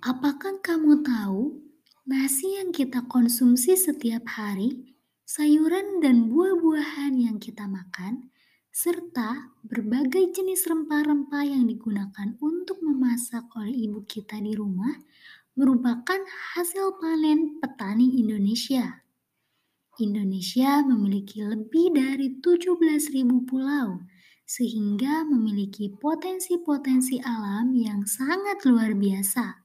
Apakah kamu tahu nasi yang kita konsumsi setiap hari, sayuran dan buah-buahan yang kita makan, serta berbagai jenis rempah-rempah yang digunakan untuk memasak oleh ibu kita di rumah merupakan hasil panen petani Indonesia. Indonesia memiliki lebih dari 17.000 pulau, sehingga memiliki potensi-potensi alam yang sangat luar biasa.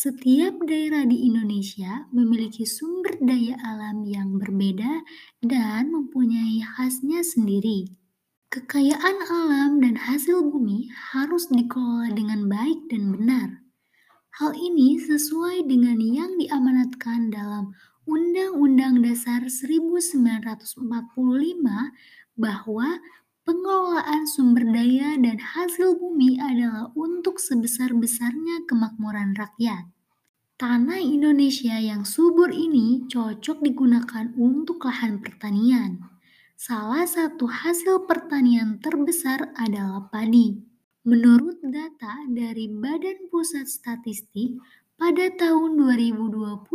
Setiap daerah di Indonesia memiliki sumber daya alam yang berbeda dan mempunyai khasnya sendiri. Kekayaan alam dan hasil bumi harus dikelola dengan baik dan benar. Hal ini sesuai dengan yang diamanatkan dalam Undang-Undang Dasar 1945 bahwa pengelolaan sumber daya dan hasil bumi adalah untuk sebesar-besarnya kemakmuran rakyat. Tanah Indonesia yang subur ini cocok digunakan untuk lahan pertanian. Salah satu hasil pertanian terbesar adalah padi. Menurut data dari Badan Pusat Statistik, pada tahun 2020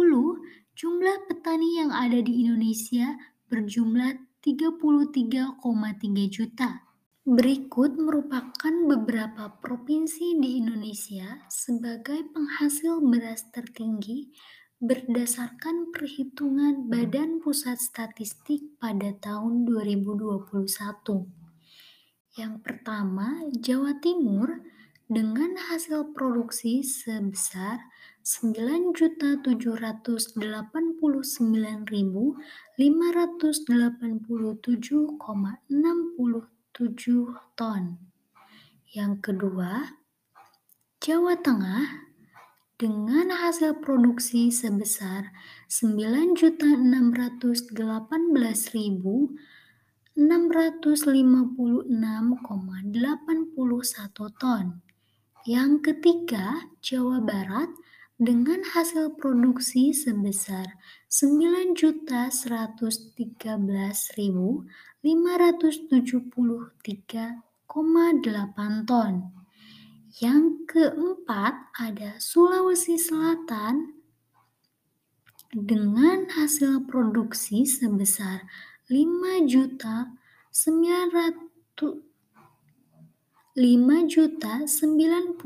Jumlah petani yang ada di Indonesia berjumlah 33,3 juta. Berikut merupakan beberapa provinsi di Indonesia sebagai penghasil beras tertinggi berdasarkan perhitungan Badan Pusat Statistik pada tahun 2021. Yang pertama, Jawa Timur dengan hasil produksi sebesar 9.789.587,67 ton. Yang kedua, Jawa Tengah dengan hasil produksi sebesar 9.618.656,81 ton. Yang ketiga, Jawa Barat dengan hasil produksi sebesar 9.113.573,8 ton. Yang keempat ada Sulawesi Selatan dengan hasil produksi sebesar 5 juta 900 5.637,23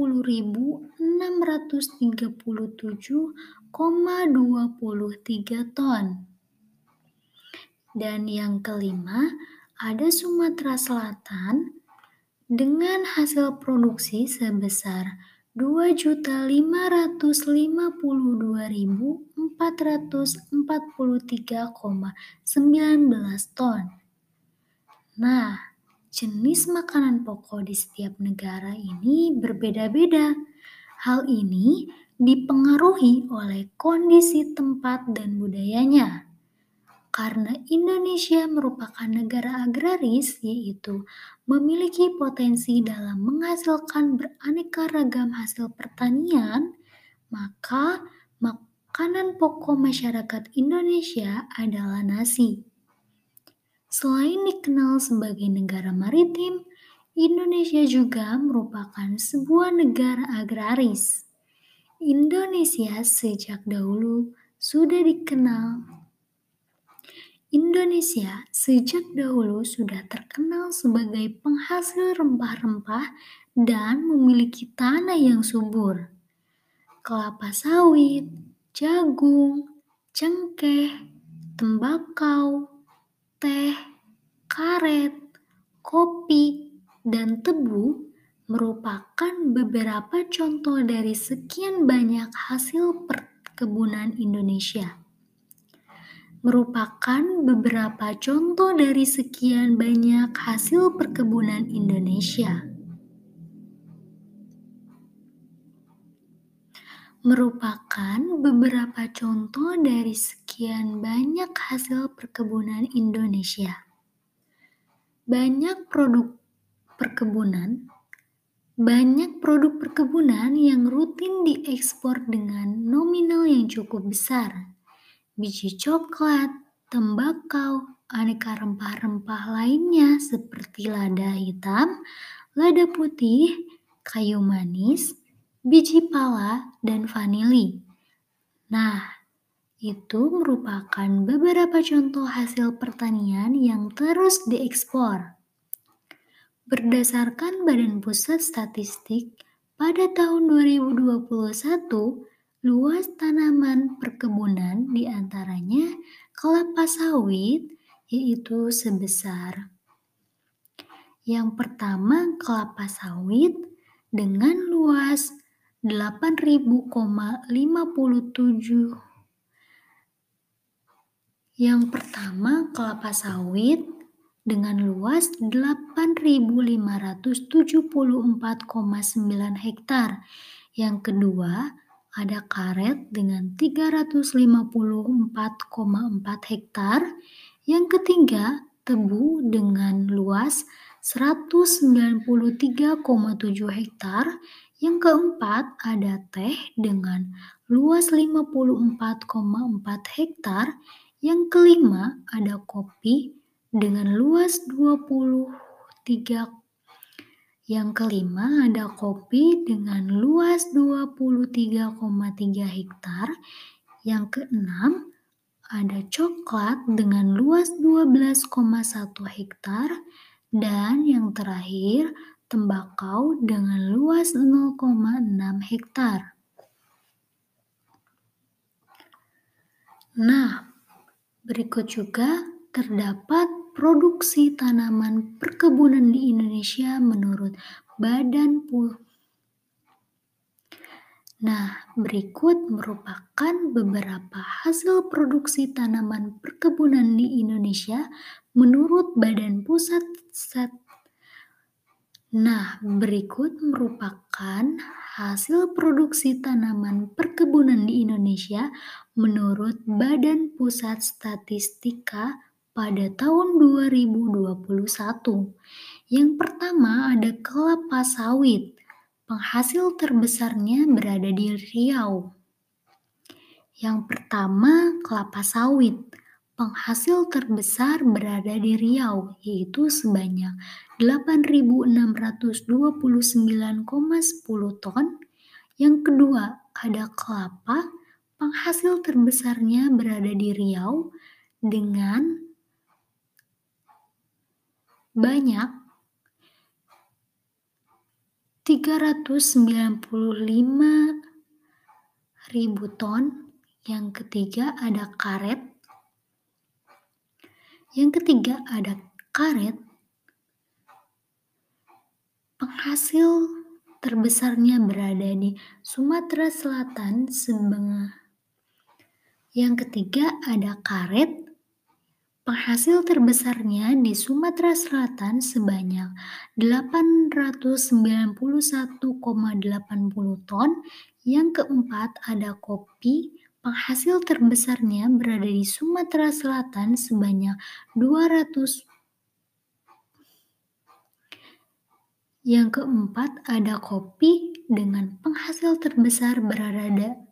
ton. Dan yang kelima, ada Sumatera Selatan dengan hasil produksi sebesar 2.552.443,19 ton. Nah, Jenis makanan pokok di setiap negara ini berbeda-beda. Hal ini dipengaruhi oleh kondisi tempat dan budayanya. Karena Indonesia merupakan negara agraris, yaitu memiliki potensi dalam menghasilkan beraneka ragam hasil pertanian, maka makanan pokok masyarakat Indonesia adalah nasi. Selain dikenal sebagai negara maritim, Indonesia juga merupakan sebuah negara agraris. Indonesia sejak dahulu sudah dikenal Indonesia sejak dahulu sudah terkenal sebagai penghasil rempah-rempah dan memiliki tanah yang subur. Kelapa sawit, jagung, cengkeh, tembakau, teh, karet, kopi, dan tebu merupakan beberapa contoh dari sekian banyak hasil perkebunan Indonesia. Merupakan beberapa contoh dari sekian banyak hasil perkebunan Indonesia. merupakan beberapa contoh dari sekian banyak hasil perkebunan Indonesia. Banyak produk perkebunan, banyak produk perkebunan yang rutin diekspor dengan nominal yang cukup besar. Biji coklat, tembakau, aneka rempah-rempah lainnya seperti lada hitam, lada putih, kayu manis, biji pala, dan vanili. Nah, itu merupakan beberapa contoh hasil pertanian yang terus diekspor. Berdasarkan Badan Pusat Statistik, pada tahun 2021, luas tanaman perkebunan di antaranya kelapa sawit, yaitu sebesar yang pertama kelapa sawit dengan luas 8.057 Yang pertama kelapa sawit dengan luas 8.574,9 hektar. Yang kedua ada karet dengan 354,4 hektar. Yang ketiga tebu dengan luas 193,7 hektar. Yang keempat ada teh dengan luas 54,4 hektar. Yang kelima ada kopi dengan luas 23 yang kelima ada kopi dengan luas 23,3 hektar. Yang keenam ada coklat dengan luas 12,1 hektar. Dan yang terakhir, tembakau dengan luas 0,6 hektar. Nah, berikut juga terdapat produksi tanaman perkebunan di Indonesia menurut Badan Pu Nah, berikut merupakan beberapa hasil produksi tanaman perkebunan di Indonesia menurut Badan Pusat Stat Nah, berikut merupakan hasil produksi tanaman perkebunan di Indonesia menurut Badan Pusat Statistika pada tahun 2021. Yang pertama ada kelapa sawit. Penghasil terbesarnya berada di Riau. Yang pertama kelapa sawit. Penghasil terbesar berada di Riau, yaitu sebanyak 8.629,10 ton. Yang kedua, ada kelapa. Penghasil terbesarnya berada di Riau dengan banyak 395 ribu ton. Yang ketiga ada karet yang ketiga ada karet. Penghasil terbesarnya berada di Sumatera Selatan sebenarnya. Yang ketiga ada karet. Penghasil terbesarnya di Sumatera Selatan sebanyak 891,80 ton. Yang keempat ada kopi Penghasil terbesarnya berada di Sumatera Selatan sebanyak 200 Yang keempat ada kopi dengan penghasil terbesar berada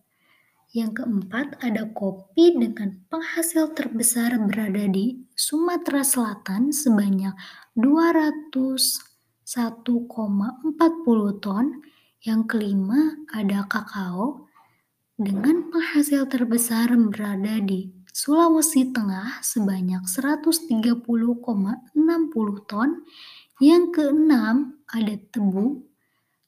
yang keempat ada kopi dengan penghasil terbesar berada di Sumatera Selatan sebanyak 201,40 ton. Yang kelima ada kakao dengan penghasil terbesar berada di Sulawesi Tengah sebanyak 130,60 ton. Yang keenam ada tebu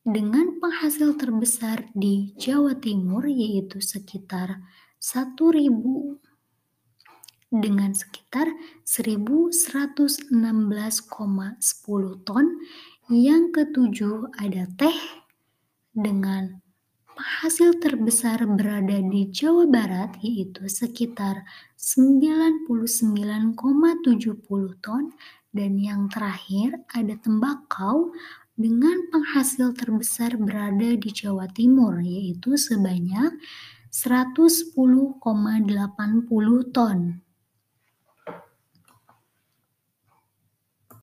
dengan penghasil terbesar di Jawa Timur yaitu sekitar 1000 dengan sekitar 1116,10 ton. Yang ketujuh ada teh dengan Penghasil terbesar berada di Jawa Barat yaitu sekitar 99,70 ton dan yang terakhir ada tembakau dengan penghasil terbesar berada di Jawa Timur yaitu sebanyak 110,80 ton.